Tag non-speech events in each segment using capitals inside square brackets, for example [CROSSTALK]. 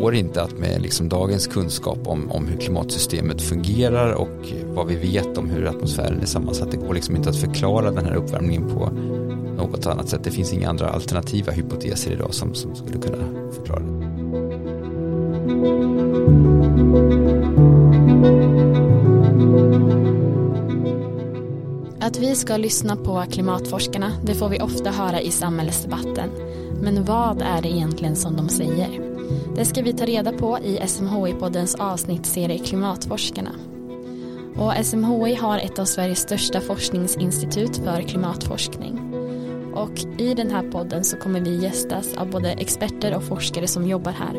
går inte att med liksom dagens kunskap om, om hur klimatsystemet fungerar och vad vi vet om hur atmosfären är sammansatt. Det går liksom inte att förklara den här uppvärmningen på något annat sätt. Det finns inga andra alternativa hypoteser idag som, som skulle kunna förklara det. Att vi ska lyssna på klimatforskarna, det får vi ofta höra i samhällsdebatten. Men vad är det egentligen som de säger? Det ska vi ta reda på i SMHI-poddens avsnittsserie Klimatforskarna. Och SMHI har ett av Sveriges största forskningsinstitut för klimatforskning. Och i den här podden så kommer vi gästas av både experter och forskare som jobbar här.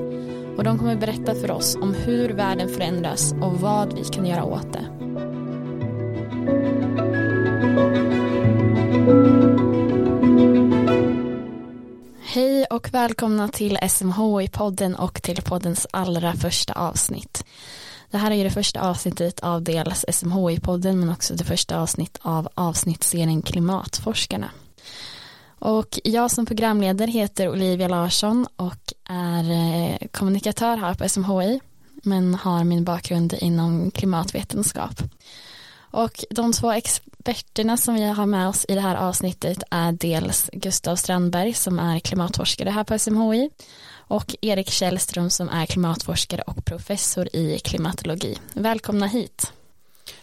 Och de kommer berätta för oss om hur världen förändras och vad vi kan göra åt det. Hej och välkomna till SMHI-podden och till poddens allra första avsnitt. Det här är ju det första avsnittet av dels SMHI-podden men också det första avsnitt av avsnittsserien Klimatforskarna. Och jag som programledare heter Olivia Larsson och är eh, kommunikatör här på SMHI men har min bakgrund inom klimatvetenskap. Och de två experterna som vi har med oss i det här avsnittet är dels Gustav Strandberg som är klimatforskare här på SMHI och Erik Källström som är klimatforskare och professor i klimatologi. Välkomna hit.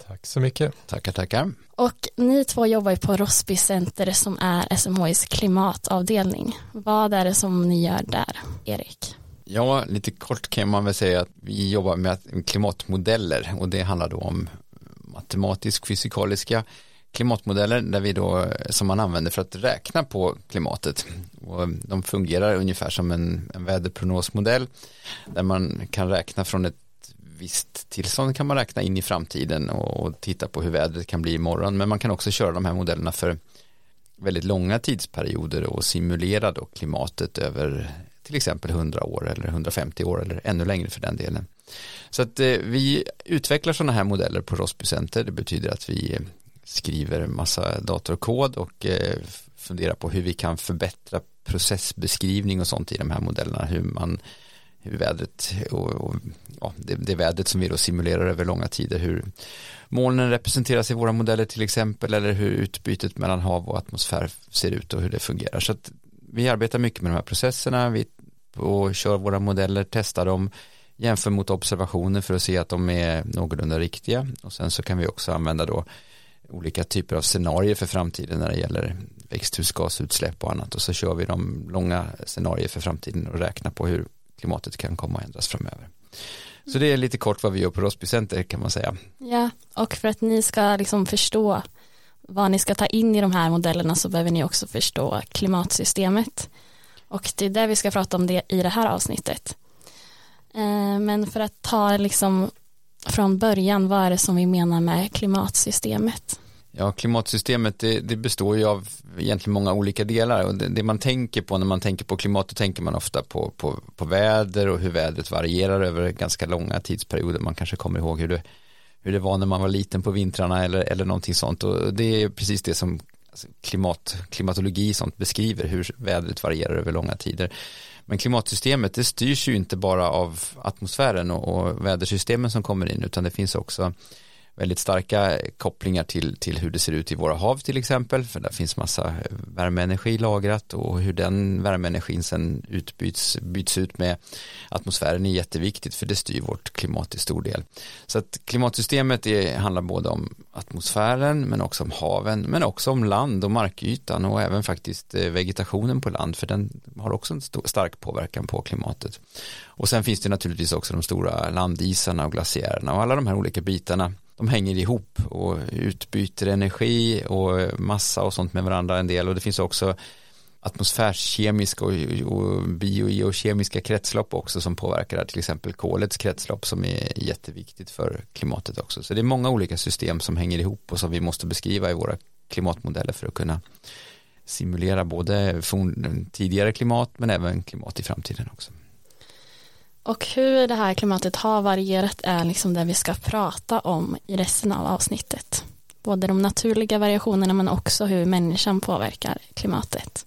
Tack så mycket. Tackar, tackar. Och ni två jobbar ju på Rosby Center som är SMHIs klimatavdelning. Vad är det som ni gör där, Erik? Ja, lite kort kan man väl säga att vi jobbar med klimatmodeller och det handlar då om matematisk fysikaliska klimatmodeller där vi då, som man använder för att räkna på klimatet. Och de fungerar ungefär som en, en väderprognosmodell där man kan räkna från ett visst tillstånd kan man räkna in i framtiden och, och titta på hur vädret kan bli imorgon. Men man kan också köra de här modellerna för väldigt långa tidsperioder och simulera då klimatet över till exempel 100 år eller 150 år eller ännu längre för den delen. Så att eh, vi utvecklar sådana här modeller på Rosby Center. Det betyder att vi eh, skriver massa datorkod och eh, funderar på hur vi kan förbättra processbeskrivning och sånt i de här modellerna. Hur man hur vädret och, och ja, det, det vädret som vi då simulerar över långa tider hur molnen representeras i våra modeller till exempel eller hur utbytet mellan hav och atmosfär ser ut och hur det fungerar så att vi arbetar mycket med de här processerna vi och kör våra modeller testar dem jämför mot observationer för att se att de är någorlunda riktiga och sen så kan vi också använda då olika typer av scenarier för framtiden när det gäller växthusgasutsläpp och annat och så kör vi de långa scenarier för framtiden och räknar på hur klimatet kan komma att ändras framöver. Så det är lite kort vad vi gör på Rosby Center kan man säga. Ja, och för att ni ska liksom förstå vad ni ska ta in i de här modellerna så behöver ni också förstå klimatsystemet. Och det är det vi ska prata om det i det här avsnittet. Eh, men för att ta liksom från början, vad är det som vi menar med klimatsystemet? Ja, klimatsystemet det, det, består ju av egentligen många olika delar och det, det, man tänker på när man tänker på klimat då tänker man ofta på, på, på väder och hur vädret varierar över ganska långa tidsperioder. Man kanske kommer ihåg hur det, hur det var när man var liten på vintrarna eller, eller någonting sånt och det är precis det som Alltså, klimat, klimatologi sånt beskriver hur vädret varierar över långa tider. Men klimatsystemet det styrs ju inte bara av atmosfären och, och vädersystemen som kommer in utan det finns också väldigt starka kopplingar till, till hur det ser ut i våra hav till exempel, för där finns massa eh, värmeenergi lagrat och hur den värmeenergin sen utbyts, byts ut med atmosfären är jätteviktigt för det styr vårt klimat i stor del. Så att klimatsystemet är, handlar både om atmosfären men också om haven men också om land och markytan och även faktiskt eh, vegetationen på land för den har också en stor, stark påverkan på klimatet. Och sen finns det naturligtvis också de stora landisarna och glaciärerna och alla de här olika bitarna de hänger ihop och utbyter energi och massa och sånt med varandra en del och det finns också atmosfärskemiska och, och biogeokemiska kretslopp också som påverkar till exempel kolets kretslopp som är jätteviktigt för klimatet också. Så det är många olika system som hänger ihop och som vi måste beskriva i våra klimatmodeller för att kunna simulera både tidigare klimat men även klimat i framtiden också. Och hur det här klimatet har varierat är liksom det vi ska prata om i resten av avsnittet. Både de naturliga variationerna men också hur människan påverkar klimatet.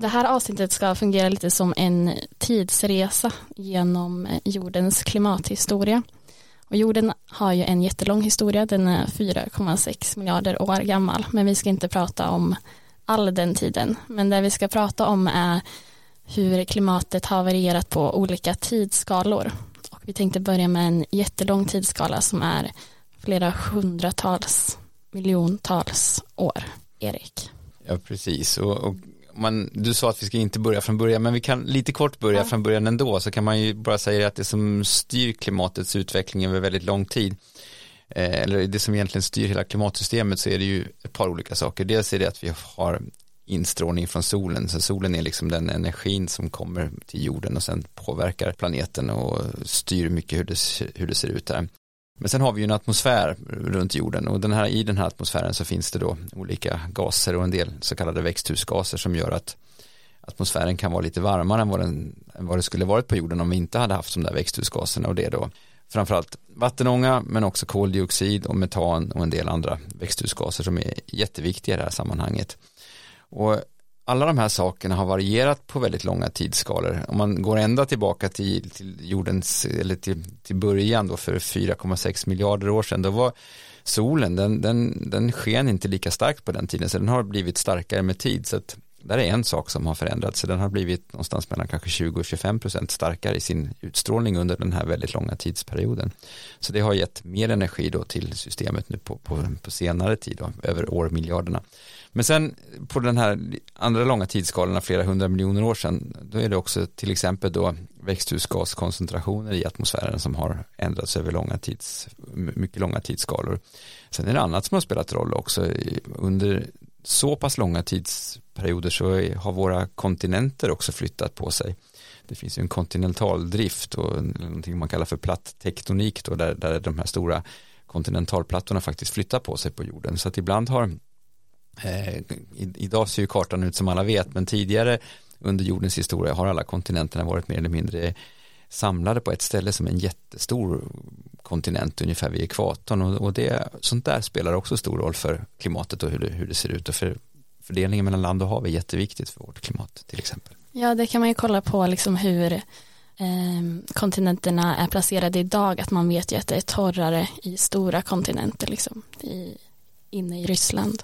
Det här avsnittet ska fungera lite som en tidsresa genom jordens klimathistoria. Och jorden har ju en jättelång historia, den är 4,6 miljarder år gammal, men vi ska inte prata om all den tiden. Men det vi ska prata om är hur klimatet har varierat på olika tidsskalor. Och vi tänkte börja med en jättelång tidsskala som är flera hundratals miljontals år. Erik. Ja, precis. Och, och man, du sa att vi ska inte börja från början, men vi kan lite kort börja ja. från början ändå, så kan man ju bara säga att det som styr klimatets utveckling över väldigt lång tid, eh, eller det som egentligen styr hela klimatsystemet, så är det ju ett par olika saker. Dels är det att vi har instrålning från solen, så solen är liksom den energin som kommer till jorden och sen påverkar planeten och styr mycket hur det, hur det ser ut där. Men sen har vi ju en atmosfär runt jorden och den här, i den här atmosfären så finns det då olika gaser och en del så kallade växthusgaser som gör att atmosfären kan vara lite varmare än vad, den, än vad det skulle varit på jorden om vi inte hade haft de där växthusgaserna och det är då framförallt vattenånga men också koldioxid och metan och en del andra växthusgaser som är jätteviktiga i det här sammanhanget. Och alla de här sakerna har varierat på väldigt långa tidsskalor. Om man går ända tillbaka till, till jordens, eller till, till början då för 4,6 miljarder år sedan, då var solen, den, den, den sken inte lika starkt på den tiden, så den har blivit starkare med tid. Så att där är en sak som har förändrats, så den har blivit någonstans mellan kanske 20 och 25 procent starkare i sin utstrålning under den här väldigt långa tidsperioden. Så det har gett mer energi då till systemet nu på, på, på senare tid, då, över årmiljarderna. Men sen på den här andra långa tidsskalorna, flera hundra miljoner år sedan, då är det också till exempel då växthusgaskoncentrationer i atmosfären som har ändrats över långa tids, mycket långa tidsskalor. Sen är det annat som har spelat roll också. Under så pass långa tidsperioder så har våra kontinenter också flyttat på sig. Det finns ju en kontinentaldrift och någonting man kallar för platt tektonik då, där, där de här stora kontinentalplattorna faktiskt flyttar på sig på jorden. Så att ibland har Eh, idag ser ju kartan ut som alla vet, men tidigare under jordens historia har alla kontinenterna varit mer eller mindre samlade på ett ställe som en jättestor kontinent ungefär vid ekvatorn och, och det, sånt där spelar också stor roll för klimatet och hur det, hur det ser ut och för fördelningen mellan land och hav är jätteviktigt för vårt klimat till exempel. Ja, det kan man ju kolla på liksom hur eh, kontinenterna är placerade idag, att man vet ju att det är torrare i stora kontinenter liksom, i, inne i Ryssland.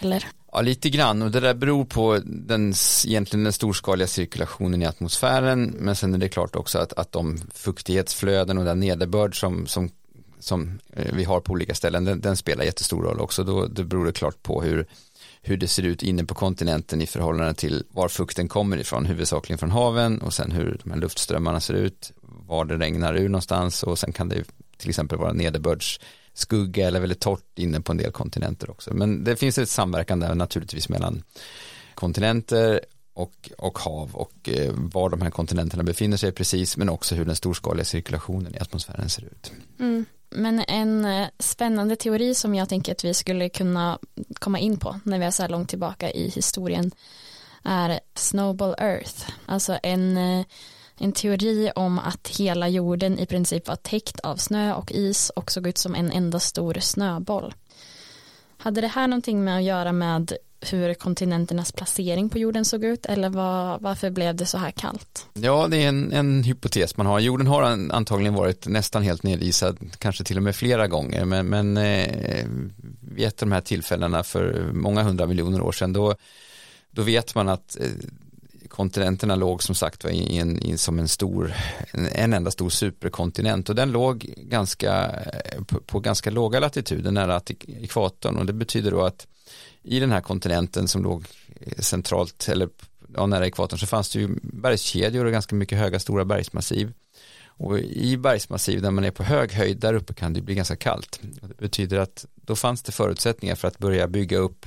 Eller? Ja, lite grann och det där beror på den, egentligen den storskaliga cirkulationen i atmosfären men sen är det klart också att, att de fuktighetsflöden och den nederbörd som, som, som eh, vi har på olika ställen den, den spelar jättestor roll också. Då, då beror det klart på hur, hur det ser ut inne på kontinenten i förhållande till var fukten kommer ifrån, huvudsakligen från haven och sen hur de här luftströmmarna ser ut, var det regnar ur någonstans och sen kan det till exempel vara nederbörds skugga eller väldigt torrt inne på en del kontinenter också. Men det finns ett samverkan där naturligtvis mellan kontinenter och, och hav och eh, var de här kontinenterna befinner sig precis men också hur den storskaliga cirkulationen i atmosfären ser ut. Mm. Men en eh, spännande teori som jag tänker att vi skulle kunna komma in på när vi är så här långt tillbaka i historien är Snowball Earth, alltså en eh, en teori om att hela jorden i princip var täckt av snö och is och såg ut som en enda stor snöboll. Hade det här någonting med att göra med hur kontinenternas placering på jorden såg ut eller var, varför blev det så här kallt? Ja, det är en, en hypotes man har. Jorden har antagligen varit nästan helt nedisad, kanske till och med flera gånger, men, men eh, vid ett av de här tillfällena för många hundra miljoner år sedan, då, då vet man att eh, kontinenterna låg som sagt var i en, i, som en stor, en, en, enda stor superkontinent. Och den låg ganska, eh, på, på ganska låga latituder nära ekvatorn. Och det betyder då att i den här kontinenten som låg eh, centralt eller ja, nära ekvatorn så fanns det ju bergskedjor och ganska mycket höga stora bergsmassiv. Och i bergsmassiv där man är på hög höjd där uppe kan det bli ganska kallt. Det betyder att då fanns det förutsättningar för att börja bygga upp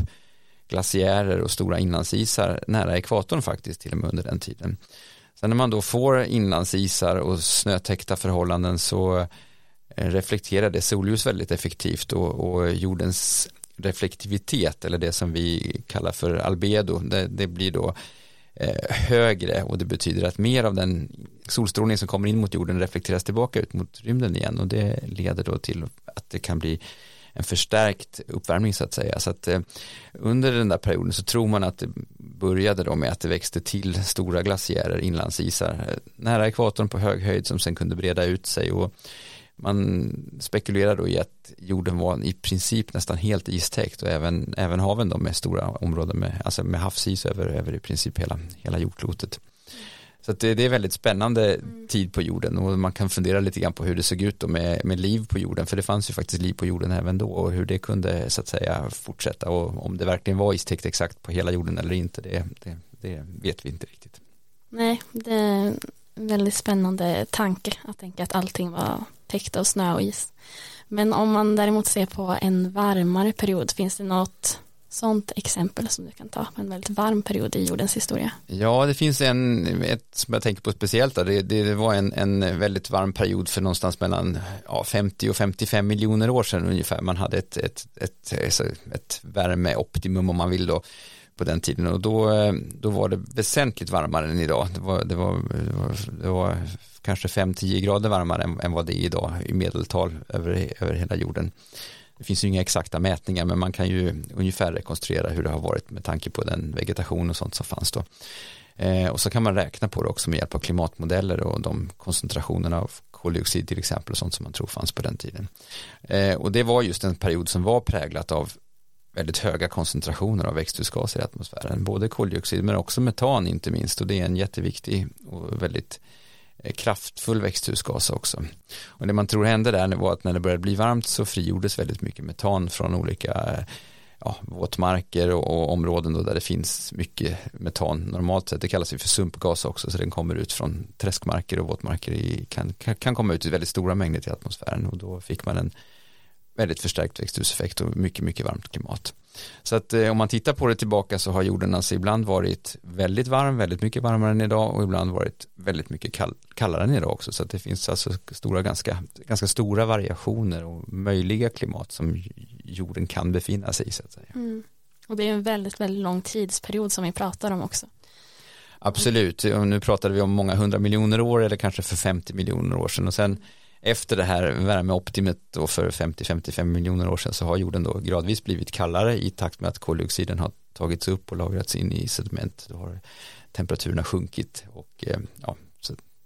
glaciärer och stora inlandsisar nära ekvatorn faktiskt till och med under den tiden. Sen när man då får inlandsisar och snötäckta förhållanden så eh, reflekterar det solljus väldigt effektivt och, och, jordens reflektivitet eller det som vi kallar för albedo det, det blir då eh, högre och det betyder att mer av den solstrålning som kommer in mot jorden reflekteras tillbaka ut mot rymden igen och det leder då till att det kan bli en förstärkt uppvärmning så att säga. Så att, eh, under den där perioden så tror man att det började då med att det växte till stora glaciärer, inlandsisar, eh, nära ekvatorn på hög höjd som sen kunde breda ut sig och man spekulerar då i att jorden var i princip nästan helt istäckt och även, även haven då med stora områden med, alltså med havsis över, över i princip hela, hela jordklotet. Så det, det, är väldigt spännande mm. tid på jorden och man kan fundera lite grann på hur det såg ut då med, med liv på jorden för det fanns ju faktiskt liv på jorden även då och hur det kunde så att säga fortsätta och om det verkligen var istäckt exakt på hela jorden eller inte det, det, det vet vi inte riktigt. Nej, det är en väldigt spännande tanke att tänka att allting var täckt av snö och is. Men om man däremot ser på en varmare period, finns det något sånt exempel som du kan ta en väldigt varm period i jordens historia? Ja, det finns en, ett som jag tänker på speciellt, det, det var en, en väldigt varm period för någonstans mellan ja, 50 och 55 miljoner år sedan ungefär. Man hade ett, ett, ett, ett, ett värmeoptimum om man vill då på den tiden och då, då var det väsentligt varmare än idag. Det var, det var, det var, det var kanske 5-10 grader varmare än, än, vad det är idag i medeltal över, över hela jorden. Det finns ju inga exakta mätningar men man kan ju ungefär rekonstruera hur det har varit med tanke på den vegetation och sånt som fanns då. Eh, och så kan man räkna på det också med hjälp av klimatmodeller och de koncentrationerna av koldioxid till exempel och sånt som man tror fanns på den tiden. Eh, och det var just en period som var präglat av väldigt höga koncentrationer av växthusgaser i atmosfären, både koldioxid men också metan inte minst och det är en jätteviktig och väldigt Eh, Eh, kraftfull växthusgas också. Och det man tror hände där var att när det började bli varmt så frigjordes väldigt mycket metan från olika eh, ja, våtmarker och, och områden då där det finns mycket metan normalt sett. Det kallas ju för sumpgas också så den kommer ut från träskmarker och våtmarker i, kan, kan komma ut i väldigt stora mängder till atmosfären och då fick man en väldigt förstärkt växthuseffekt och mycket, mycket varmt klimat. Så att eh, om man tittar på det tillbaka så har jorden alltså ibland varit väldigt varm, väldigt mycket varmare än idag och ibland varit väldigt mycket kall, kallare än idag också. Så att det finns alltså stora, ganska, ganska stora variationer och möjliga klimat som jorden kan befinna sig i så att säga. Mm. Och det är en väldigt, väldigt lång tidsperiod som vi pratar om också. Absolut, och nu pratade vi om många hundra miljoner år eller kanske för 50 miljoner år sedan och sen efter det här värmeoptimet då för 50-55 miljoner år sedan så har jorden då gradvis blivit kallare i takt med att koldioxiden har tagits upp och lagrats in i sediment. Då har temperaturerna sjunkit och eh, ja,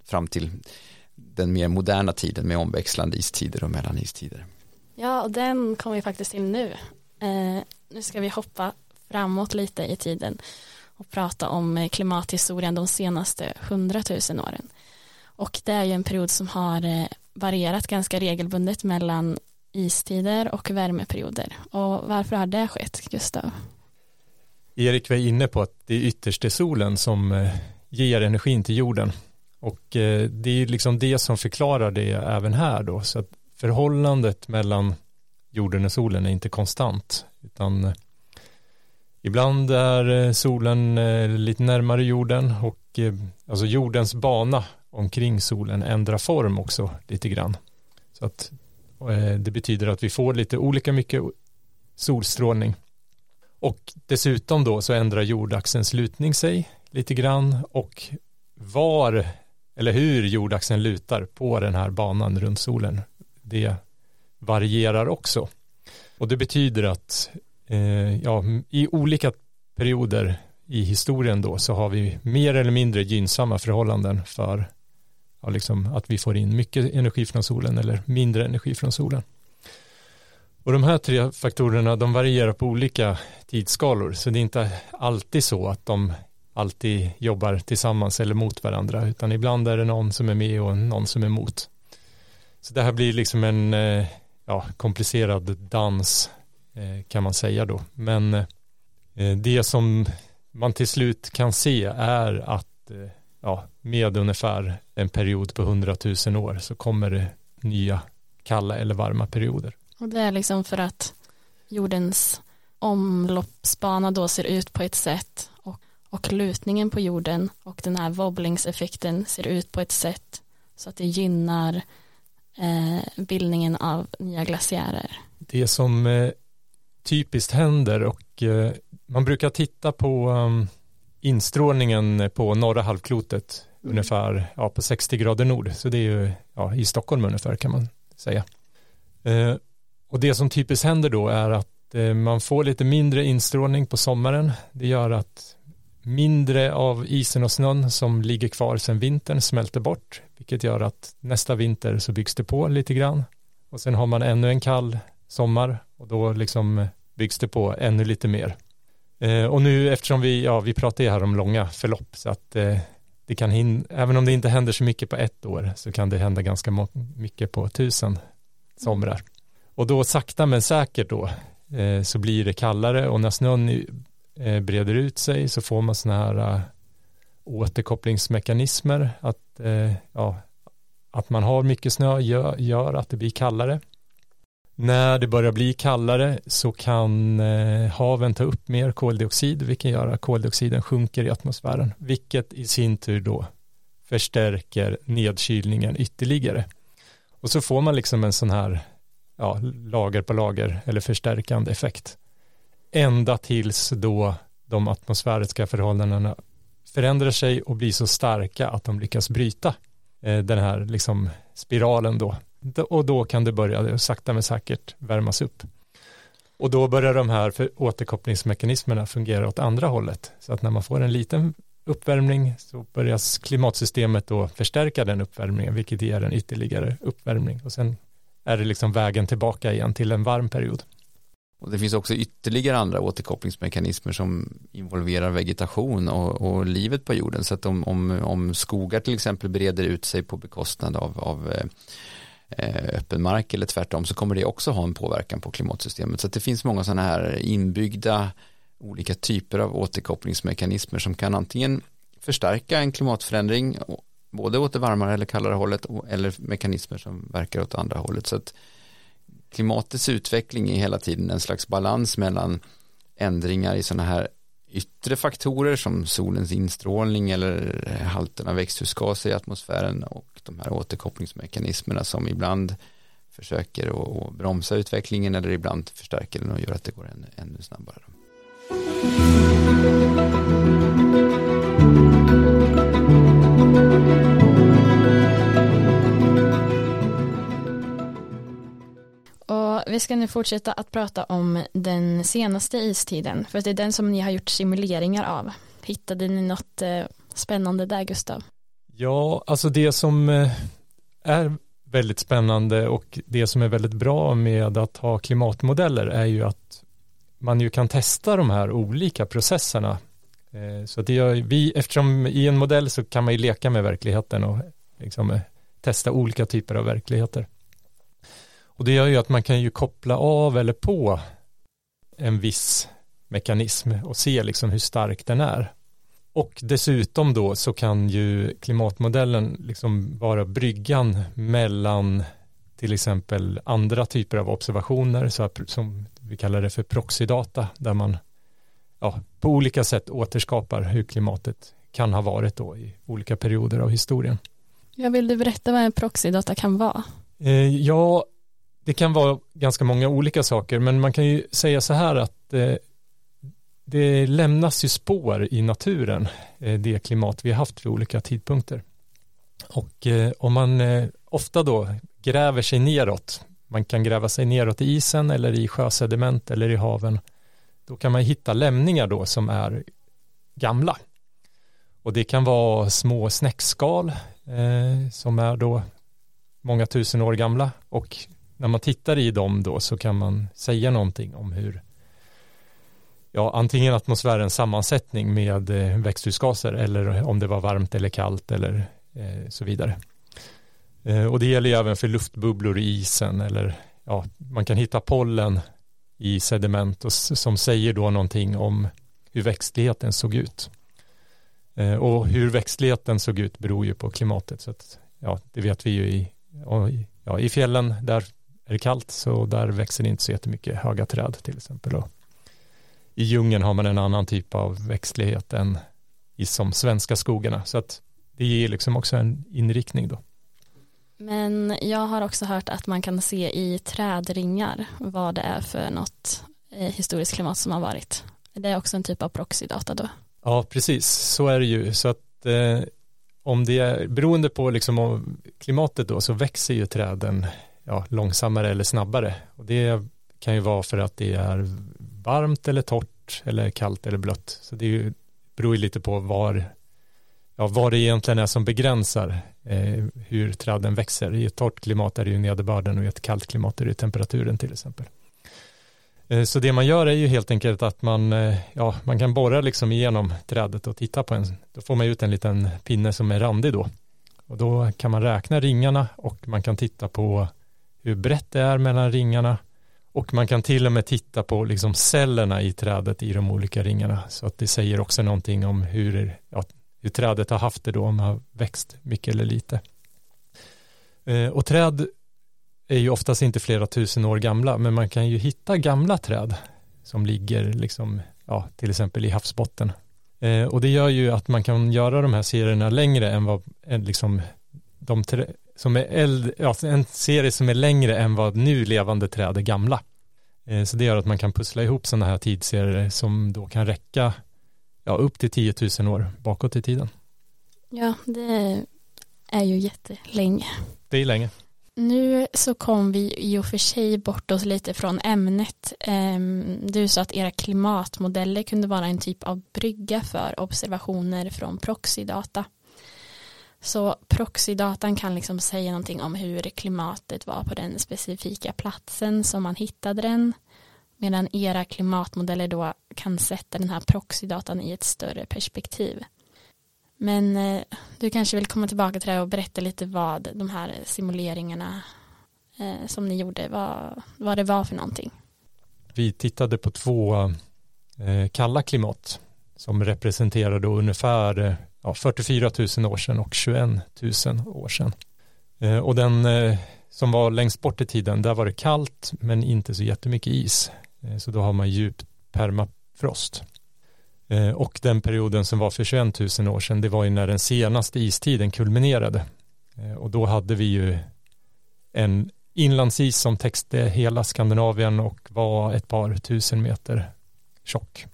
fram till den mer moderna tiden med omväxlande istider och mellanistider. Ja, och den kommer vi faktiskt till nu. Eh, nu ska vi hoppa framåt lite i tiden och prata om eh, klimathistorien de senaste hundratusen åren. Och det är ju en period som har eh, varierat ganska regelbundet mellan istider och värmeperioder. Och varför har det skett, Gustav? Erik var inne på att det är ytterst är solen som eh, ger energin till jorden. Och eh, det är liksom det som förklarar det även här då. Så att förhållandet mellan jorden och solen är inte konstant. Utan eh, ibland är solen lite närmare jorden och alltså jordens bana omkring solen ändrar form också lite grann. Så att eh, det betyder att vi får lite olika mycket solstrålning. Och dessutom då så ändrar jordaxelns lutning sig lite grann och var eller hur jordaxeln lutar på den här banan runt solen det varierar också. Och det betyder att eh, ja, i olika perioder i historien då så har vi mer eller mindre gynnsamma förhållanden för ja, liksom att vi får in mycket energi från solen eller mindre energi från solen. Och de här tre faktorerna de varierar på olika tidsskalor så det är inte alltid så att de alltid jobbar tillsammans eller mot varandra utan ibland är det någon som är med och någon som är mot. Så det här blir liksom en eh, ja, komplicerad dans eh, kan man säga då. Men eh, det som man till slut kan se är att ja, med ungefär en period på hundratusen år så kommer det nya kalla eller varma perioder. Och det är liksom för att jordens omloppsbana då ser ut på ett sätt och, och lutningen på jorden och den här wobblingseffekten ser ut på ett sätt så att det gynnar eh, bildningen av nya glaciärer. Det som eh, typiskt händer och eh, man brukar titta på um, instrålningen på norra halvklotet mm. ungefär ja, på 60 grader nord. Så det är ju ja, i Stockholm ungefär kan man säga. Eh, och det som typiskt händer då är att eh, man får lite mindre instrålning på sommaren. Det gör att mindre av isen och snön som ligger kvar sedan vintern smälter bort, vilket gör att nästa vinter så byggs det på lite grann. Och sen har man ännu en kall sommar och då liksom byggs det på ännu lite mer. Eh, och nu eftersom vi, ja, vi pratar ju här om långa förlopp så att eh, det kan hin även om det inte händer så mycket på ett år så kan det hända ganska mycket på tusen somrar. Och då sakta men säkert då eh, så blir det kallare och när snön eh, breder ut sig så får man sådana här eh, återkopplingsmekanismer att, eh, ja, att man har mycket snö gör, gör, att det blir kallare. När det börjar bli kallare så kan eh, haven ta upp mer koldioxid vilket gör att koldioxiden sjunker i atmosfären vilket i sin tur då förstärker nedkylningen ytterligare. Och så får man liksom en sån här ja, lager på lager eller förstärkande effekt. Ända tills då de atmosfäriska förhållandena förändrar sig och blir så starka att de lyckas bryta eh, den här liksom spiralen då. Och då kan det börja sakta men säkert värmas upp. Och då börjar de här för återkopplingsmekanismerna fungera åt andra hållet. Så att när man får en liten uppvärmning så börjar klimatsystemet då förstärka den uppvärmningen vilket ger en ytterligare uppvärmning och sen är det liksom vägen tillbaka igen till en varm period. Och det finns också ytterligare andra återkopplingsmekanismer som involverar vegetation och, och livet på jorden. Så att om, om, om, skogar till exempel breder ut sig på bekostnad av, av eh, Eh, öppen mark eller tvärtom så kommer det också ha en påverkan på klimatsystemet. Så att det finns många sådana här inbyggda olika typer av återkopplingsmekanismer som kan antingen förstärka en klimatförändring både åt det varmare eller kallare hållet eller mekanismer som verkar åt andra hållet. Så att klimatets utveckling är hela tiden en slags balans mellan ändringar i sådana här yttre faktorer som solens instrålning eller halten av växthusgaser i atmosfären och de här återkopplingsmekanismerna som ibland försöker att bromsa utvecklingen eller ibland förstärker den och gör att det går ännu, ännu snabbare. Vi ska nu fortsätta att prata om den senaste istiden, för det är den som ni har gjort simuleringar av. Hittade ni något eh, spännande där, Gustav? Ja, alltså det som eh, är väldigt spännande och det som är väldigt bra med att ha klimatmodeller är ju att man ju kan testa de här olika processerna. Eh, så att det gör vi, eftersom i en modell så kan man ju leka med verkligheten och liksom testa olika typer av verkligheter. Och det gör ju att man kan ju koppla av eller på en viss mekanism och se liksom hur stark den är. Och dessutom då så kan ju klimatmodellen liksom vara bryggan mellan till exempel andra typer av observationer så att, som vi kallar det för proxydata där man ja, på olika sätt återskapar hur klimatet kan ha varit då i olika perioder av historien. Jag vill du berätta vad en proxydata kan vara? Eh, ja, det kan vara ganska många olika saker, men man kan ju säga så här att eh, det lämnas ju spår i naturen, eh, det klimat vi har haft vid olika tidpunkter. Och eh, om man eh, ofta då gräver sig neråt, man kan gräva sig neråt i isen eller i sjösediment eller i haven, då kan man hitta lämningar då som är gamla. Och det kan vara små snäckskal eh, som är då många tusen år gamla och när man tittar i dem då så kan man säga någonting om hur ja, antingen atmosfärens sammansättning med eh, växthusgaser eller om det var varmt eller kallt eller eh, så vidare. Eh, och det gäller ju även för luftbubblor i isen eller ja, man kan hitta pollen i sediment och, som säger då någonting om hur växtligheten såg ut. Eh, och hur växtligheten såg ut beror ju på klimatet så att ja, det vet vi ju i, ja, i fjällen där är det kallt så där växer det inte så jättemycket höga träd till exempel. Och I djungeln har man en annan typ av växtlighet än i som svenska skogarna så att det ger liksom också en inriktning då. Men jag har också hört att man kan se i trädringar vad det är för något eh, historiskt klimat som har varit. Det är också en typ av proxydata då. Ja, precis, så är det ju. Så att eh, om det är beroende på liksom klimatet då så växer ju träden ja, långsammare eller snabbare. Och det kan ju vara för att det är varmt eller torrt eller kallt eller blött. Så det är ju, beror ju lite på var, ja, vad det egentligen är som begränsar eh, hur träden växer. I ett torrt klimat är det ju nederbörden och i ett kallt klimat är det temperaturen till exempel. Eh, så det man gör är ju helt enkelt att man, eh, ja, man kan borra liksom igenom trädet och titta på en, då får man ut en liten pinne som är randig då. Och då kan man räkna ringarna och man kan titta på hur brett det är mellan ringarna och man kan till och med titta på liksom cellerna i trädet i de olika ringarna så att det säger också någonting om hur, ja, hur trädet har haft det då om det har växt mycket eller lite. Eh, och träd är ju oftast inte flera tusen år gamla men man kan ju hitta gamla träd som ligger liksom, ja, till exempel i havsbotten. Eh, och det gör ju att man kan göra de här serierna längre än vad liksom de som är äldre, ja, en serie som är längre än vad nu levande träd är gamla. Eh, så det gör att man kan pussla ihop sådana här tidsserier som då kan räcka ja, upp till 10 000 år bakåt i tiden. Ja, det är ju jättelänge. Det är länge. Nu så kom vi i och för sig bort oss lite från ämnet. Ehm, du sa att era klimatmodeller kunde vara en typ av brygga för observationer från proxydata. Så proxydatan kan liksom säga någonting om hur klimatet var på den specifika platsen som man hittade den. Medan era klimatmodeller då kan sätta den här proxydatan i ett större perspektiv. Men eh, du kanske vill komma tillbaka till det och berätta lite vad de här simuleringarna eh, som ni gjorde, vad, vad det var för någonting. Vi tittade på två eh, kalla klimat som representerade ungefär eh, ja, 44 000 år sedan och 21 000 år sedan. Eh, och den eh, som var längst bort i tiden, där var det kallt men inte så jättemycket is. Eh, så då har man djup permafrost. Och den perioden som var för 21 000 år sedan, det var ju när den senaste istiden kulminerade. Och då hade vi ju en inlandsis som täckte hela Skandinavien och var ett par tusen meter tjock.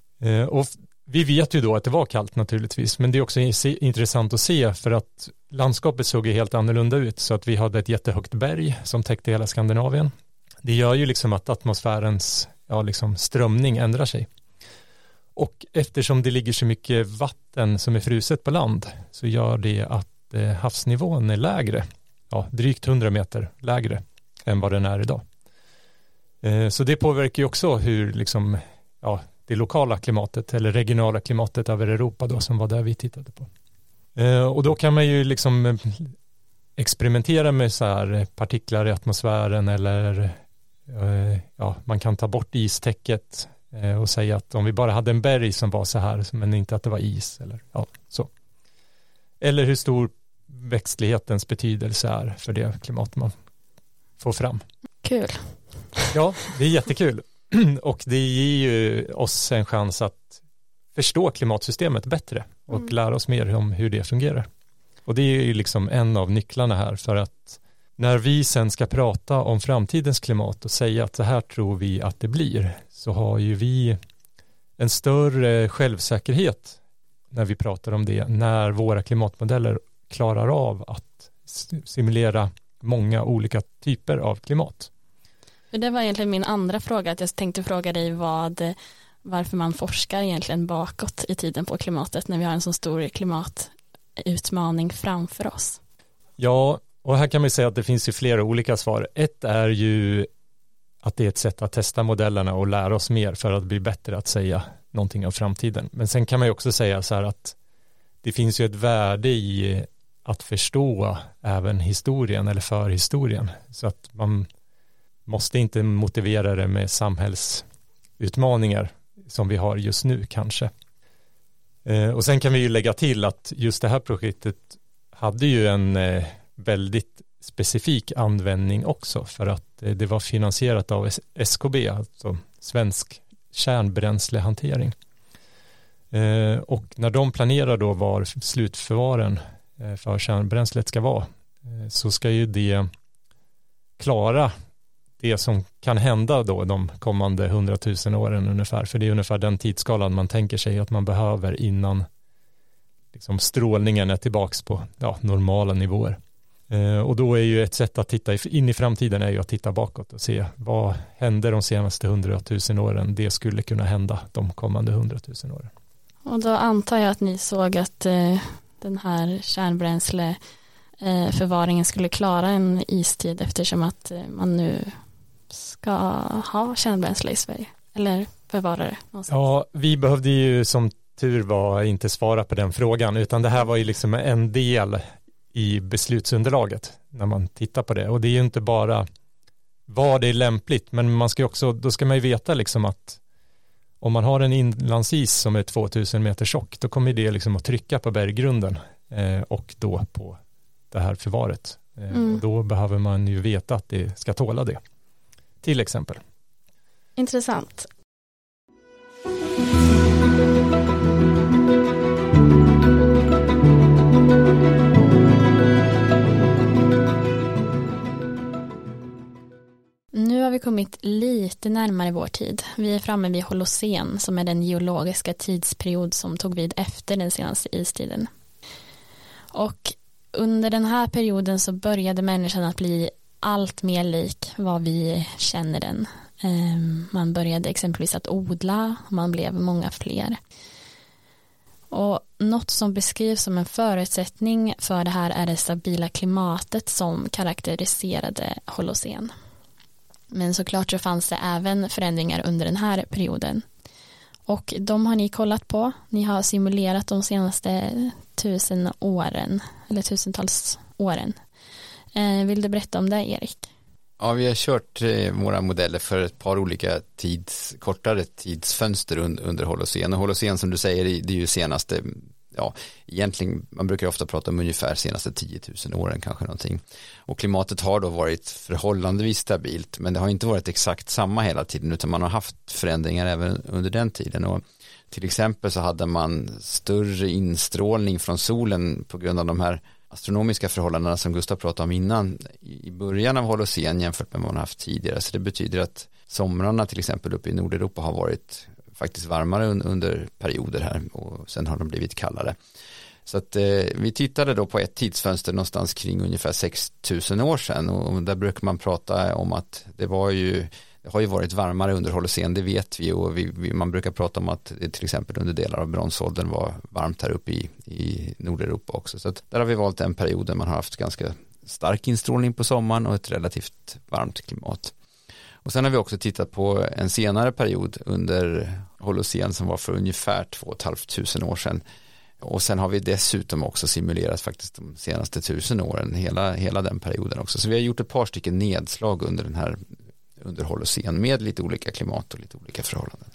Och vi vet ju då att det var kallt naturligtvis, men det är också intressant att se för att landskapet såg ju helt annorlunda ut så att vi hade ett jättehögt berg som täckte hela Skandinavien. Det gör ju liksom att atmosfärens ja, liksom strömning ändrar sig. Och eftersom det ligger så mycket vatten som är fruset på land så gör det att eh, havsnivån är lägre, ja, drygt 100 meter lägre än vad den är idag. Eh, så det påverkar ju också hur liksom, ja, det lokala klimatet eller regionala klimatet över Europa då som var där vi tittade på. Eh, och då kan man ju liksom eh, experimentera med så här partiklar i atmosfären eller eh, ja, man kan ta bort istäcket och säga att om vi bara hade en berg som var så här men inte att det var is eller ja, så. Eller hur stor växtlighetens betydelse är för det klimat man får fram. Kul. Ja, det är jättekul. [CLEARS THROAT] och det ger ju oss en chans att förstå klimatsystemet bättre och mm. lära oss mer om hur det fungerar. Och det är ju liksom en av nycklarna här för att när vi sen ska prata om framtidens klimat och säga att så här tror vi att det blir så har ju vi en större självsäkerhet när vi pratar om det när våra klimatmodeller klarar av att simulera många olika typer av klimat. Det var egentligen min andra fråga, att jag tänkte fråga dig vad, varför man forskar egentligen bakåt i tiden på klimatet när vi har en så stor klimatutmaning framför oss. Ja, och här kan man säga att det finns ju flera olika svar. Ett är ju att det är ett sätt att testa modellerna och lära oss mer för att bli bättre att säga någonting om framtiden. Men sen kan man ju också säga så här att det finns ju ett värde i att förstå även historien eller förhistorien så att man måste inte motivera det med samhällsutmaningar som vi har just nu kanske. Eh, och sen kan vi ju lägga till att just det här projektet hade ju en eh, väldigt specifik användning också för att eh, det var finansierat av SKB, alltså Svensk kärnbränslehantering. Och när de planerar då var slutförvaren för kärnbränslet ska vara så ska ju det klara det som kan hända då de kommande hundratusen åren ungefär. För det är ungefär den tidsskalan man tänker sig att man behöver innan liksom strålningen är tillbaks på ja, normala nivåer. Eh, och då är ju ett sätt att titta in i framtiden är ju att titta bakåt och se vad hände de senaste hundratusen åren. Det skulle kunna hända de kommande hundratusen åren. Och då antar jag att ni såg att eh, den här kärnbränsle förvaringen skulle klara en istid eftersom att eh, man nu ska ha kärnbränsle i Sverige eller förvara det någonstans. Ja, vi behövde ju som tur var inte svara på den frågan utan det här var ju liksom en del i beslutsunderlaget när man tittar på det och det är ju inte bara vad det är lämpligt men man ska också då ska man ju veta liksom att om man har en inlandsis som är 2000 meter tjock då kommer det liksom att trycka på berggrunden eh, och då på det här förvaret eh, mm. och då behöver man ju veta att det ska tåla det till exempel. Intressant. Nu har vi kommit lite närmare vår tid. Vi är framme vid Holocen som är den geologiska tidsperiod som tog vid efter den senaste istiden. Och under den här perioden så började människan att bli allt mer lik vad vi känner den. Ehm, man började exempelvis att odla och man blev många fler. Och något som beskrivs som en förutsättning för det här är det stabila klimatet som karaktäriserade Holocen. Men såklart så fanns det även förändringar under den här perioden. Och de har ni kollat på. Ni har simulerat de senaste tusen åren, eller tusentals åren. Eh, vill du berätta om det, Erik? Ja, vi har kört eh, våra modeller för ett par olika tids, kortare tidsfönster under, under Holocen. Och Holocen som du säger, det är ju senaste ja, egentligen, man brukar ofta prata om ungefär senaste 10 000 åren kanske någonting. Och klimatet har då varit förhållandevis stabilt, men det har inte varit exakt samma hela tiden, utan man har haft förändringar även under den tiden. Och till exempel så hade man större instrålning från solen på grund av de här astronomiska förhållandena som Gustav pratade om innan i början av Holocen jämfört med vad man haft tidigare. Så det betyder att somrarna till exempel uppe i Nordeuropa har varit faktiskt varmare under perioder här och sen har de blivit kallare. Så att eh, vi tittade då på ett tidsfönster någonstans kring ungefär 6000 år sedan och där brukar man prata om att det var ju det har ju varit varmare under Holocen, det vet vi och vi, vi, man brukar prata om att det till exempel under delar av bronsåldern var varmt här uppe i, i Nordeuropa också. Så att där har vi valt en period där man har haft ganska stark instrålning på sommaren och ett relativt varmt klimat. Och sen har vi också tittat på en senare period under Holocen som var för ungefär 2 500 år sedan. Och sen har vi dessutom också simulerat faktiskt de senaste tusen åren, hela, hela den perioden också. Så vi har gjort ett par stycken nedslag under den här underhåll och scen med lite olika klimat och lite olika förhållanden.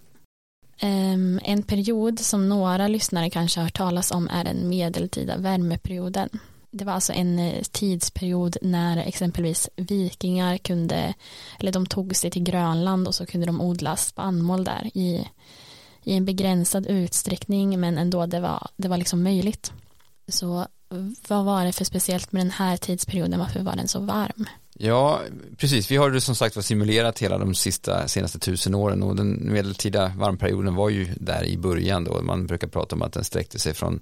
Ehm, en period som några lyssnare kanske har hört talas om är den medeltida värmeperioden. Det var alltså en eh, tidsperiod när exempelvis vikingar kunde, eller de tog sig till Grönland och så kunde de odla spannmål där i, i en begränsad utsträckning men ändå det var, det var liksom möjligt. Så vad var det för speciellt med den här tidsperioden, varför var den så varm? Ja, precis. Vi har ju som sagt simulerat hela de sista, senaste tusen åren och den medeltida varmperioden var ju där i början då. Man brukar prata om att den sträckte sig från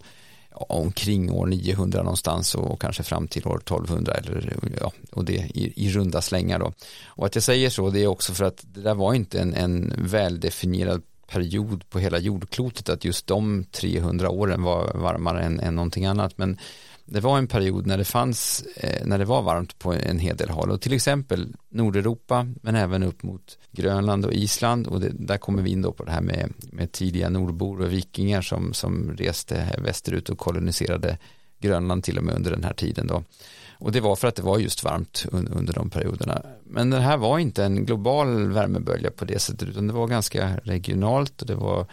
omkring år 900 någonstans och kanske fram till år 1200 eller ja, och det i, i runda slängar då. Och att jag säger så det är också för att det där var inte en, en väldefinierad period på hela jordklotet att just de 300 åren var varmare än, än någonting annat men det var en period när det fanns, eh, när det var varmt på en hel del håll och till exempel Nordeuropa men även upp mot Grönland och Island och det, där kommer vi in då på det här med, med tidiga nordbor och vikingar som, som reste västerut och koloniserade Grönland till och med under den här tiden då. Och det var för att det var just varmt un, under de perioderna. Men det här var inte en global värmebölja på det sättet utan det var ganska regionalt och det var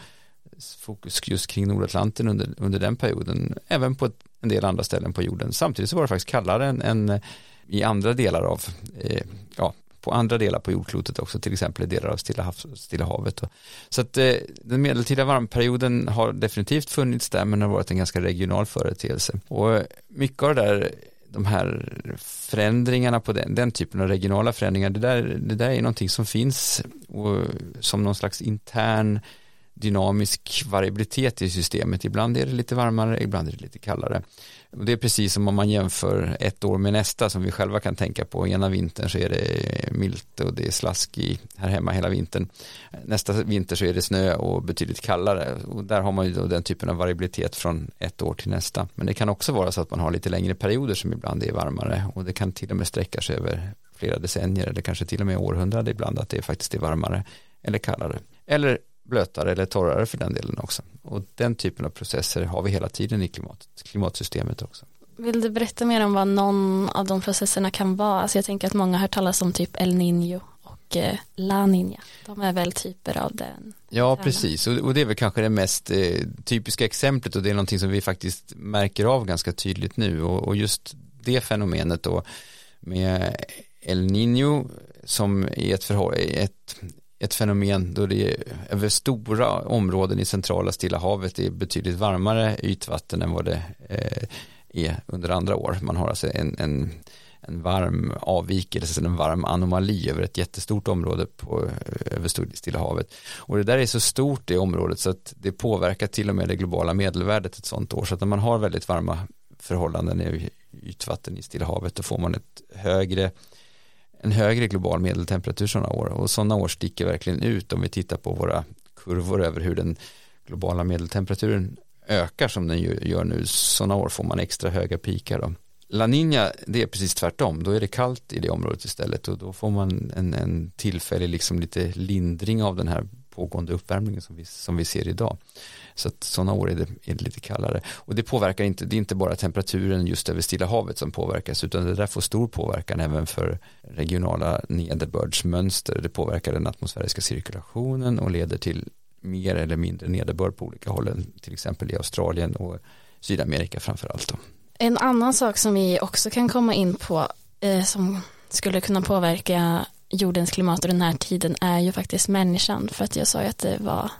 fokus just kring Nordatlanten under, under den perioden, även på ett en del andra ställen på jorden. Samtidigt så var det faktiskt kallare än, än eh, i andra delar av, eh, ja, på andra delar på jordklotet också, till exempel i delar av Stilla, hav, Stilla havet. Så att eh, den medeltida varmperioden har definitivt funnits där, men har varit en ganska regional företeelse. Och eh, mycket av det där de här förändringarna på den, den typen av regionala förändringar, det där, det där är någonting som finns och, som någon slags intern dynamisk variabilitet i systemet. Ibland är det lite varmare, ibland är det lite kallare. och Det är precis som om man jämför ett år med nästa som vi själva kan tänka på. Ena vintern så är det milt och det är slask i, här hemma hela vintern. Nästa vinter så är det snö och betydligt kallare. Och där har man ju då den typen av variabilitet från ett år till nästa. Men det kan också vara så att man har lite längre perioder som ibland är varmare och det kan till och med sträcka sig över flera decennier eller kanske till och med århundrade ibland att det faktiskt är varmare eller kallare. Eller blötare eller torrare för den delen också. Och den typen av processer har vi hela tiden i klimatet, klimatsystemet också. Vill du berätta mer om vad någon av de processerna kan vara? Alltså jag tänker att många har hört talas om typ El Niño och eh, La Niña. De är väl typer av den. Ja, precis. Och, det är väl kanske det mest eh, typiska exemplet och det är någonting som vi faktiskt märker av ganska tydligt nu och, just det fenomenet då med El Niño som är ett, ett ett fenomen då det är över stora områden i centrala Stilla havet är betydligt varmare ytvatten än vad det eh, är under andra år. Man har alltså en, en, en varm avvikelse, en varm anomali över ett jättestort område på, eh, över Stilla havet. Och det där är så stort det området så att det påverkar till och med det globala medelvärdet ett sånt år. Så att när man har väldigt varma förhållanden i ytvatten i Stilla havet då får man ett högre en högre global medeltemperatur sådana år. Och sådana år sticker verkligen ut om vi tittar på våra kurvor över hur den globala medeltemperaturen ökar som den gör nu. Sådana år får man extra höga pikar då. La Nina det är precis tvärtom. Då är det kallt i det området istället och då får man en, en tillfällig liksom lite lindring av den här pågående uppvärmningen som vi, som vi ser idag. Så att sådana år är det, är det lite kallare. Och det påverkar inte, det är inte bara temperaturen just över Stilla havet som påverkas utan det där får stor påverkan även för regionala nederbördsmönster. Det påverkar den atmosfäriska cirkulationen och leder till mer eller mindre nederbörd på olika håll, till exempel i Australien och Sydamerika framför allt. Då. En annan sak som vi också kan komma in på eh, som skulle kunna påverka jordens klimat och den här tiden är ju faktiskt människan för att jag sa ju att det var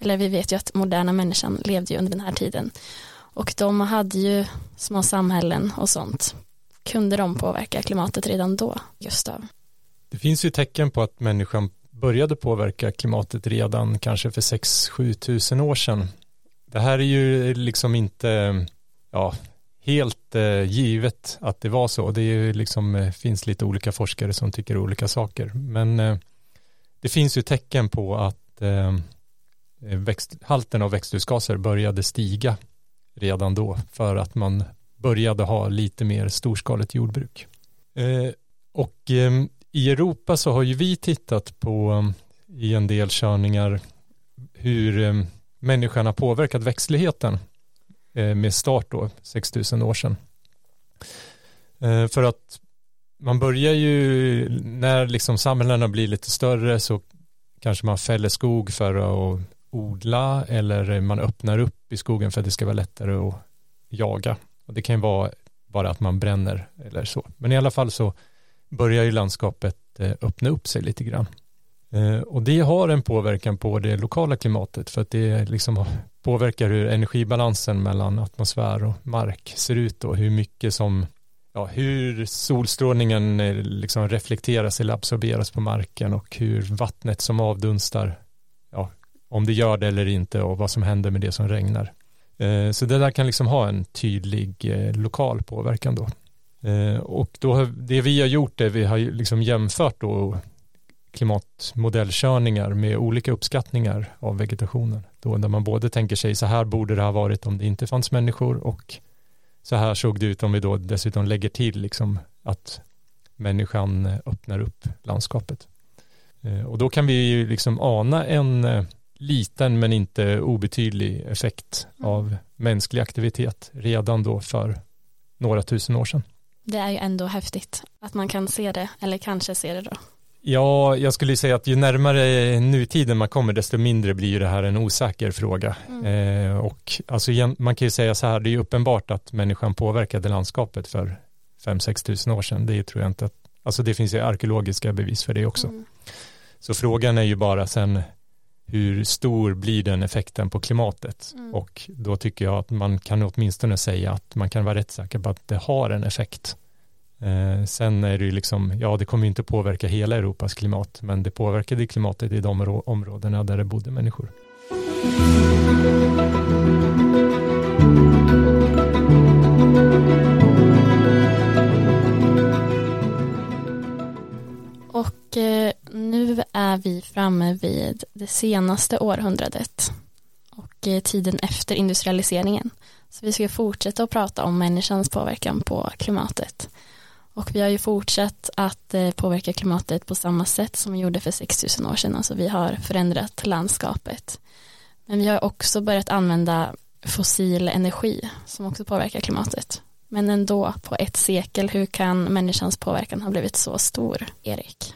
eller vi vet ju att moderna människan levde ju under den här tiden och de hade ju små samhällen och sånt kunde de påverka klimatet redan då Gustav? Det finns ju tecken på att människan började påverka klimatet redan kanske för 6-7 tusen år sedan. Det här är ju liksom inte ja, helt eh, givet att det var så. Det är ju liksom, eh, finns lite olika forskare som tycker olika saker. Men eh, det finns ju tecken på att eh, eh, växt, halten av växthusgaser började stiga redan då för att man började ha lite mer storskaligt jordbruk. Eh, och eh, i Europa så har ju vi tittat på i en del körningar hur eh, människan har påverkat växtligheten Eh, med start då 6000 år sedan. Eh, för att man börjar ju när liksom samhällena blir lite större så kanske man fäller skog för att odla eller man öppnar upp i skogen för att det ska vara lättare att jaga. Och det kan ju vara bara att man bränner eller så. Men i alla fall så börjar ju landskapet eh, öppna upp sig lite grann. Och det har en påverkan på det lokala klimatet för att det liksom påverkar hur energibalansen mellan atmosfär och mark ser ut och hur mycket som ja, hur solstrålningen eh, liksom reflekteras eller absorberas på marken och hur vattnet som avdunstar ja, om det gör det eller inte och vad som händer med det som regnar. Eh, så det där kan liksom ha en tydlig eh, lokal påverkan då. Och då det vi har gjort är vi har liksom jämfört då klimatmodellkörningar med olika uppskattningar av vegetationen. Då där man både tänker sig så här borde det ha varit om det inte fanns människor och så här såg det ut om vi då dessutom lägger till liksom att människan öppnar upp landskapet. Eh, och då kan vi ju liksom ana en eh, liten men inte obetydlig effekt mm. av mänsklig aktivitet redan då för några tusen år sedan. Det är ju ändå häftigt att man kan se det eller kanske se det då. Ja, jag skulle säga att ju närmare nutiden man kommer desto mindre blir det här en osäker fråga. Mm. Eh, och alltså, man kan ju säga så här, det är ju uppenbart att människan påverkade landskapet för 5-6 tusen år sedan. Det tror jag inte att, alltså det finns ju arkeologiska bevis för det också. Mm. Så frågan är ju bara sen hur stor blir den effekten på klimatet? Mm. Och då tycker jag att man kan åtminstone säga att man kan vara rätt säker på att det har en effekt. Eh, sen är det ju liksom, ja det kommer inte påverka hela Europas klimat, men det påverkade klimatet i de områdena där det bodde människor. Och eh, nu är vi framme vid det senaste århundradet och eh, tiden efter industrialiseringen. Så vi ska fortsätta att prata om människans påverkan på klimatet. Och vi har ju fortsatt att eh, påverka klimatet på samma sätt som vi gjorde för 6000 år sedan. Alltså vi har förändrat landskapet. Men vi har också börjat använda fossil energi som också påverkar klimatet. Men ändå på ett sekel, hur kan människans påverkan ha blivit så stor, Erik?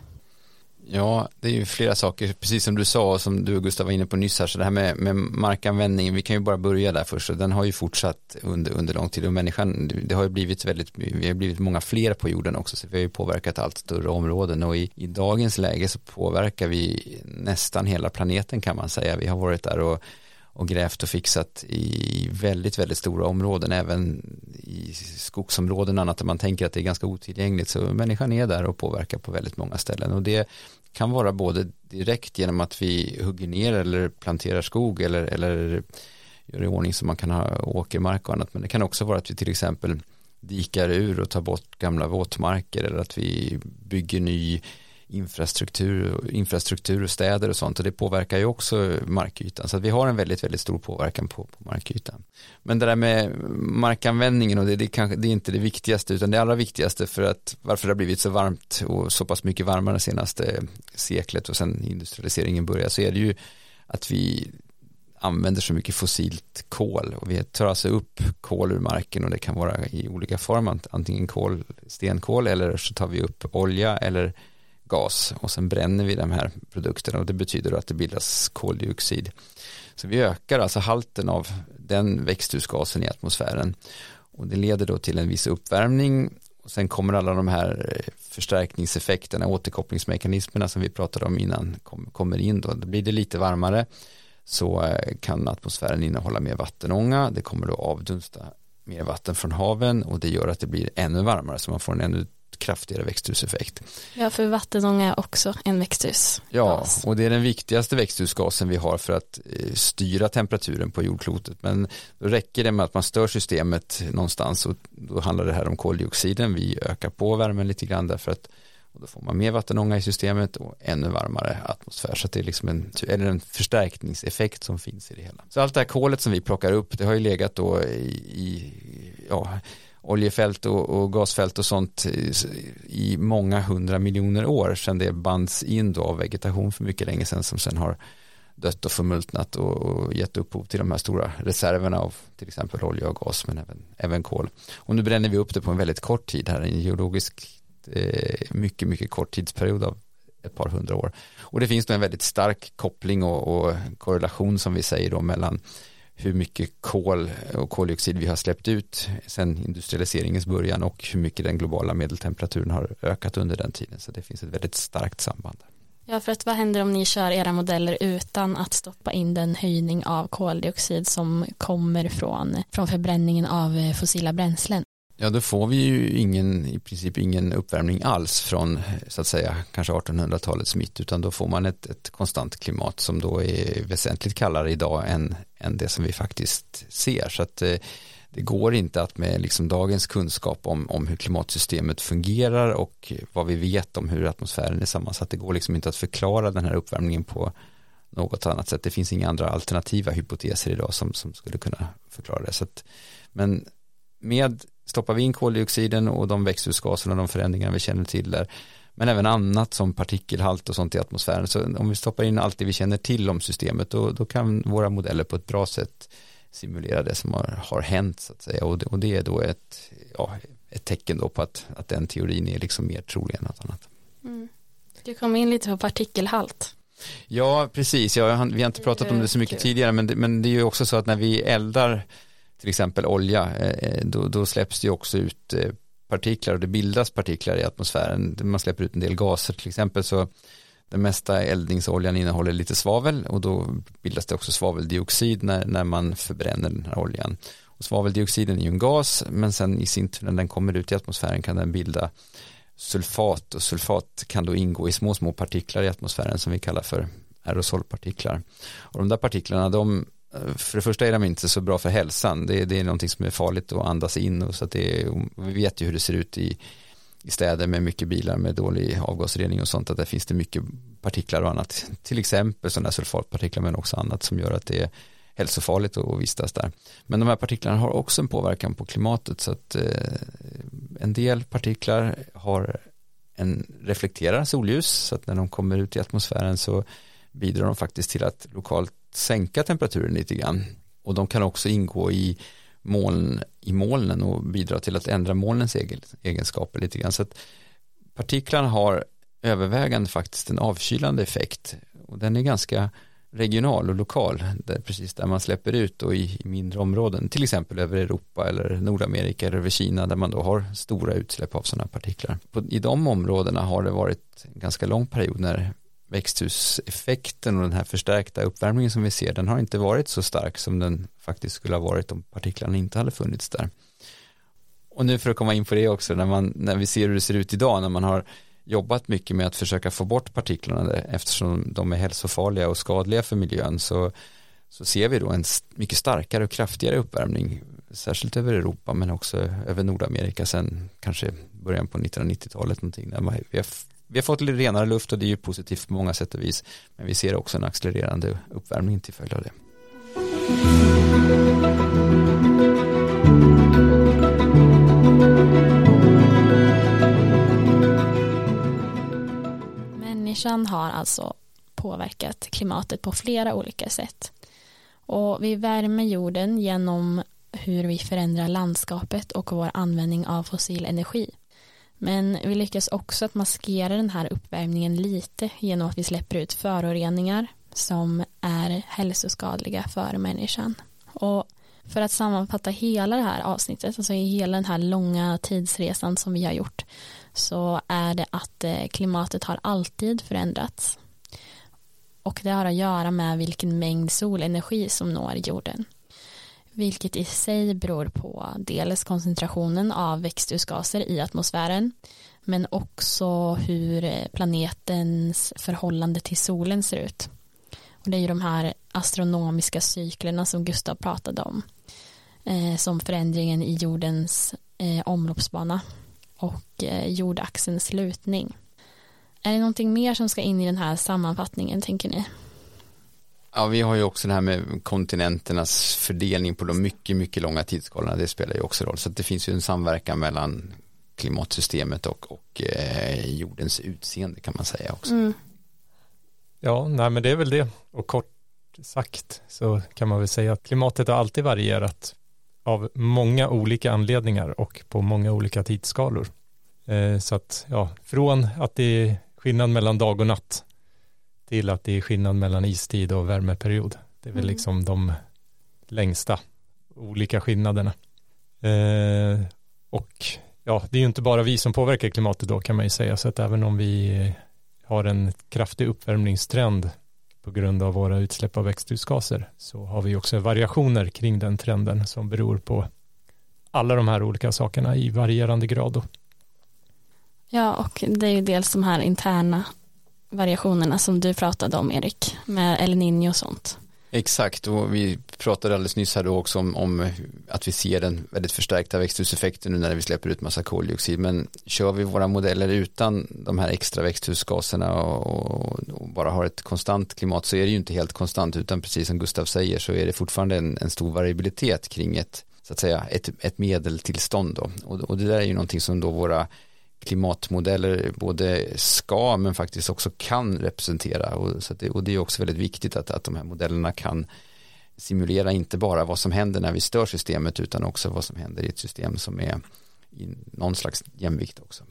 Ja, det är ju flera saker, precis som du sa och som du och Gustav var inne på nyss här, så det här med, med markanvändningen, vi kan ju bara börja där först, och den har ju fortsatt under, under lång tid och människan, det har ju blivit väldigt, vi har blivit många fler på jorden också, så vi har ju påverkat allt större områden och i, i dagens läge så påverkar vi nästan hela planeten kan man säga, vi har varit där och och grävt och fixat i väldigt, väldigt stora områden, även i skogsområden och annat där man tänker att det är ganska otillgängligt. Så människan är där och påverkar på väldigt många ställen och det kan vara både direkt genom att vi hugger ner eller planterar skog eller, eller gör i ordning så man kan ha åkermark och annat. Men det kan också vara att vi till exempel dikar ur och tar bort gamla våtmarker eller att vi bygger ny infrastruktur, infrastruktur och städer och sånt och det påverkar ju också markytan så att vi har en väldigt, väldigt stor påverkan på, på markytan. Men det där med markanvändningen och det, det, kanske, det är inte det viktigaste utan det allra viktigaste för att varför det har blivit så varmt och så pass mycket varmare det senaste seklet och sen industrialiseringen började så är det ju att vi använder så mycket fossilt kol och vi tar alltså upp kol ur marken och det kan vara i olika form antingen kol, stenkol eller så tar vi upp olja eller gas och sen bränner vi de här produkterna och det betyder att det bildas koldioxid. Så vi ökar alltså halten av den växthusgasen i atmosfären och det leder då till en viss uppvärmning och sen kommer alla de här eh, förstärkningseffekterna, återkopplingsmekanismerna som vi pratade om innan kommer in då. Då blir det lite varmare så eh, kan atmosfären innehålla mer vattenånga, det kommer då avdunsta mer vatten från haven och det gör att det blir ännu varmare så man får en ännu kraftigare växthuseffekt. Ja, för vattenånga är också en växthusgas. Ja, och det är den viktigaste växthusgasen vi har för att eh, styra temperaturen på jordklotet. Men då räcker det med att man stör systemet någonstans och då handlar det här om koldioxiden. Vi ökar på värmen lite grann därför att och då får man mer vattenånga i systemet och ännu varmare atmosfär så det är liksom en, eller en förstärkning som finns i det hela. Så allt det här kolet som vi plockar upp det har ju legat då i, i ja, oljefält och, och, gasfält och sånt i många hundra miljoner år sedan det bands in då av vegetation för mycket länge sedan som sen har dött och förmultnat och, och gett upphov till de här stora reserverna av till exempel olja och gas men även, även kol. Och nu bränner vi upp det på en väldigt kort tid här, en geologisk eh, mycket, mycket kort tidsperiod av ett par hundra år. Och det finns då en väldigt stark koppling och, och korrelation som vi säger då mellan hur mycket kol och koldioxid vi har släppt ut sedan industrialiseringens början och hur mycket den globala medeltemperaturen har ökat under den tiden. Så det finns ett väldigt starkt samband. Ja, för att vad händer om ni kör era modeller utan att stoppa in den höjning av koldioxid som kommer från, från förbränningen av eh, fossila bränslen? Ja, då får vi ju ingen, i princip ingen uppvärmning alls från, så att säga, kanske 1800-talets mitt, utan då får man ett, ett konstant klimat som då är väsentligt kallare idag än, än det som vi faktiskt ser. Så att eh, det går inte att med liksom dagens kunskap om, om hur klimatsystemet fungerar och vad vi vet om hur atmosfären är sammansatt, det går liksom inte att förklara den här uppvärmningen på något annat sätt. Det finns inga andra alternativa hypoteser idag som, som skulle kunna förklara det. Så att, men med stoppar vi in koldioxiden och de växthusgaserna och de förändringar vi känner till där men även annat som partikelhalt och sånt i atmosfären så om vi stoppar in allt det vi känner till om systemet då, då kan våra modeller på ett bra sätt simulera det som har, har hänt så att säga och det, och det är då ett, ja, ett tecken då på att, att den teorin är liksom mer trolig än något annat. Mm. Du kom in lite på partikelhalt. Ja, precis. Ja, vi har inte pratat om det så mycket tidigare, men det, men det är ju också så att när vi eldar till exempel olja, eh, eh, då, då släpps det också ut eh, partiklar och det bildas partiklar i atmosfären. Man släpper ut en del gaser till exempel så den mesta eldningsoljan innehåller lite svavel och då bildas det också svaveldioxid när, när man förbränner den här oljan. Och svaveldioxiden är ju en gas men sen i sin tur när den kommer ut i atmosfären kan den bilda sulfat och sulfat kan då ingå i små små partiklar i atmosfären som vi kallar för aerosolpartiklar. Och de där partiklarna, de, för det första är de inte så bra för hälsan. Det, det är någonting som är farligt att andas in och så att det är, vi vet ju hur det ser ut i, i städer med mycket bilar med dålig avgasrening och sånt att där finns det mycket partiklar och annat. Till exempel sådana här sulfatpartiklar men också annat som gör att det är hälsofarligt att vistas där. Men de här partiklarna har också en påverkan på klimatet så att eh, en del partiklar har en reflekterar solljus så att när de kommer ut i atmosfären så bidrar de faktiskt till att lokalt sänka temperaturen lite grann. Och de kan också ingå i moln i molnen och bidra till att ändra molnens egenskaper lite grann. Så att partiklarna har övervägande faktiskt en avkylande effekt. Och den är ganska regional och lokal, där, precis där man släpper ut och i, i, mindre områden, till exempel över Europa eller Nordamerika eller över Kina där man då har stora utsläpp av sådana partiklar. På, I de områdena har det varit en ganska lång period när växthuseffekten och den här förstärkta uppvärmningen som vi ser, den har inte varit så stark som den faktiskt skulle ha varit om partiklarna inte hade funnits där. Och nu för att komma in på det också, när, man, när vi ser hur det ser ut idag, när man har jobbat mycket med att försöka få bort partiklarna eftersom de är hälsofarliga och skadliga för miljön så, så ser vi då en mycket starkare och kraftigare uppvärmning särskilt över Europa men också över Nordamerika sen kanske början på 1990-talet någonting där man, vi, har, vi har fått lite renare luft och det är ju positivt på många sätt och vis men vi ser också en accelererande uppvärmning till följd av det. Människan har alltså påverkat klimatet på flera olika sätt. Och vi värmer jorden genom hur vi förändrar landskapet och vår användning av fossil energi. Men vi lyckas också att maskera den här uppvärmningen lite genom att vi släpper ut föroreningar som är hälsoskadliga för människan. Och för att sammanfatta hela det här avsnittet, alltså hela den här långa tidsresan som vi har gjort, så är det att eh, klimatet har alltid förändrats. Och det har att göra med vilken mängd solenergi som når jorden. Vilket i sig beror på dels koncentrationen av växthusgaser i atmosfären men också hur eh, planetens förhållande till solen ser ut. Och det är ju de här astronomiska cyklerna som Gustav pratade om eh, som förändringen i jordens eh, omloppsbana och eh, jordaxelns lutning. Är det någonting mer som ska in i den här sammanfattningen tänker ni? Ja, vi har ju också det här med kontinenternas fördelning på de mycket, mycket långa tidsskalorna. Det spelar ju också roll. Så det finns ju en samverkan mellan klimatsystemet och, och eh, jordens utseende kan man säga också. Mm. Ja, nej men det är väl det. Och kort sagt så kan man väl säga att klimatet har alltid varierat av många olika anledningar och på många olika tidsskalor. Eh, så att ja, från att det är skillnad mellan dag och natt till att det är skillnad mellan istid och värmeperiod. Det är väl mm. liksom de längsta olika skillnaderna. Eh, och ja, det är ju inte bara vi som påverkar klimatet då kan man ju säga, så att även om vi har en kraftig uppvärmningstrend på grund av våra utsläpp av växthusgaser så har vi också variationer kring den trenden som beror på alla de här olika sakerna i varierande grad. Då. Ja, och det är ju dels de här interna variationerna som du pratade om Erik med El Niño och sånt. Exakt och vi pratade alldeles nyss här då också om, om, att vi ser den väldigt förstärkta växthuseffekten nu när vi släpper ut massa koldioxid. Men kör vi våra modeller utan de här extra växthusgaserna och, och, bara har ett konstant klimat så är det ju inte helt konstant. Utan precis som Gustav säger så är det fortfarande en, en stor variabilitet kring ett så att säga ett, ett medeltillstånd då. Och, och det där är ju någonting som då våra klimatmodeller både ska men faktiskt också kan representera och, så det, och det är också väldigt viktigt att, att de här modellerna kan simulera inte bara vad som händer när vi stör systemet utan också vad som händer i ett system som är i någon slags jämvikt också.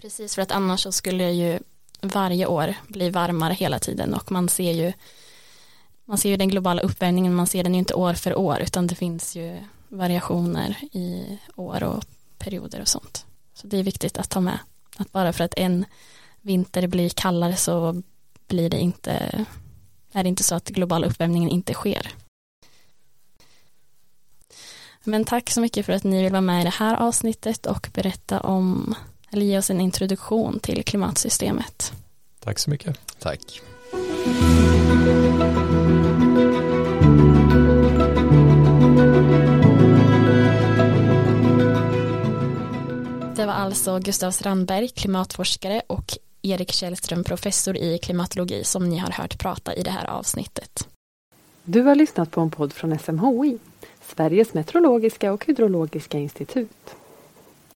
Precis för att annars så skulle ju varje år bli varmare hela tiden och man ser ju man ser ju den globala uppvärmningen, man ser den ju inte år för år utan det finns ju variationer i år och perioder och sånt. Så det är viktigt att ta med att bara för att en vinter blir kallare så blir det inte är det inte så att global uppvärmningen inte sker. Men tack så mycket för att ni vill vara med i det här avsnittet och berätta om eller ge oss en introduktion till klimatsystemet. Tack så mycket. Tack. Det var alltså Gustav Strandberg, klimatforskare och Erik Källström, professor i klimatologi som ni har hört prata i det här avsnittet. Du har lyssnat på en podd från SMHI, Sveriges meteorologiska och hydrologiska institut.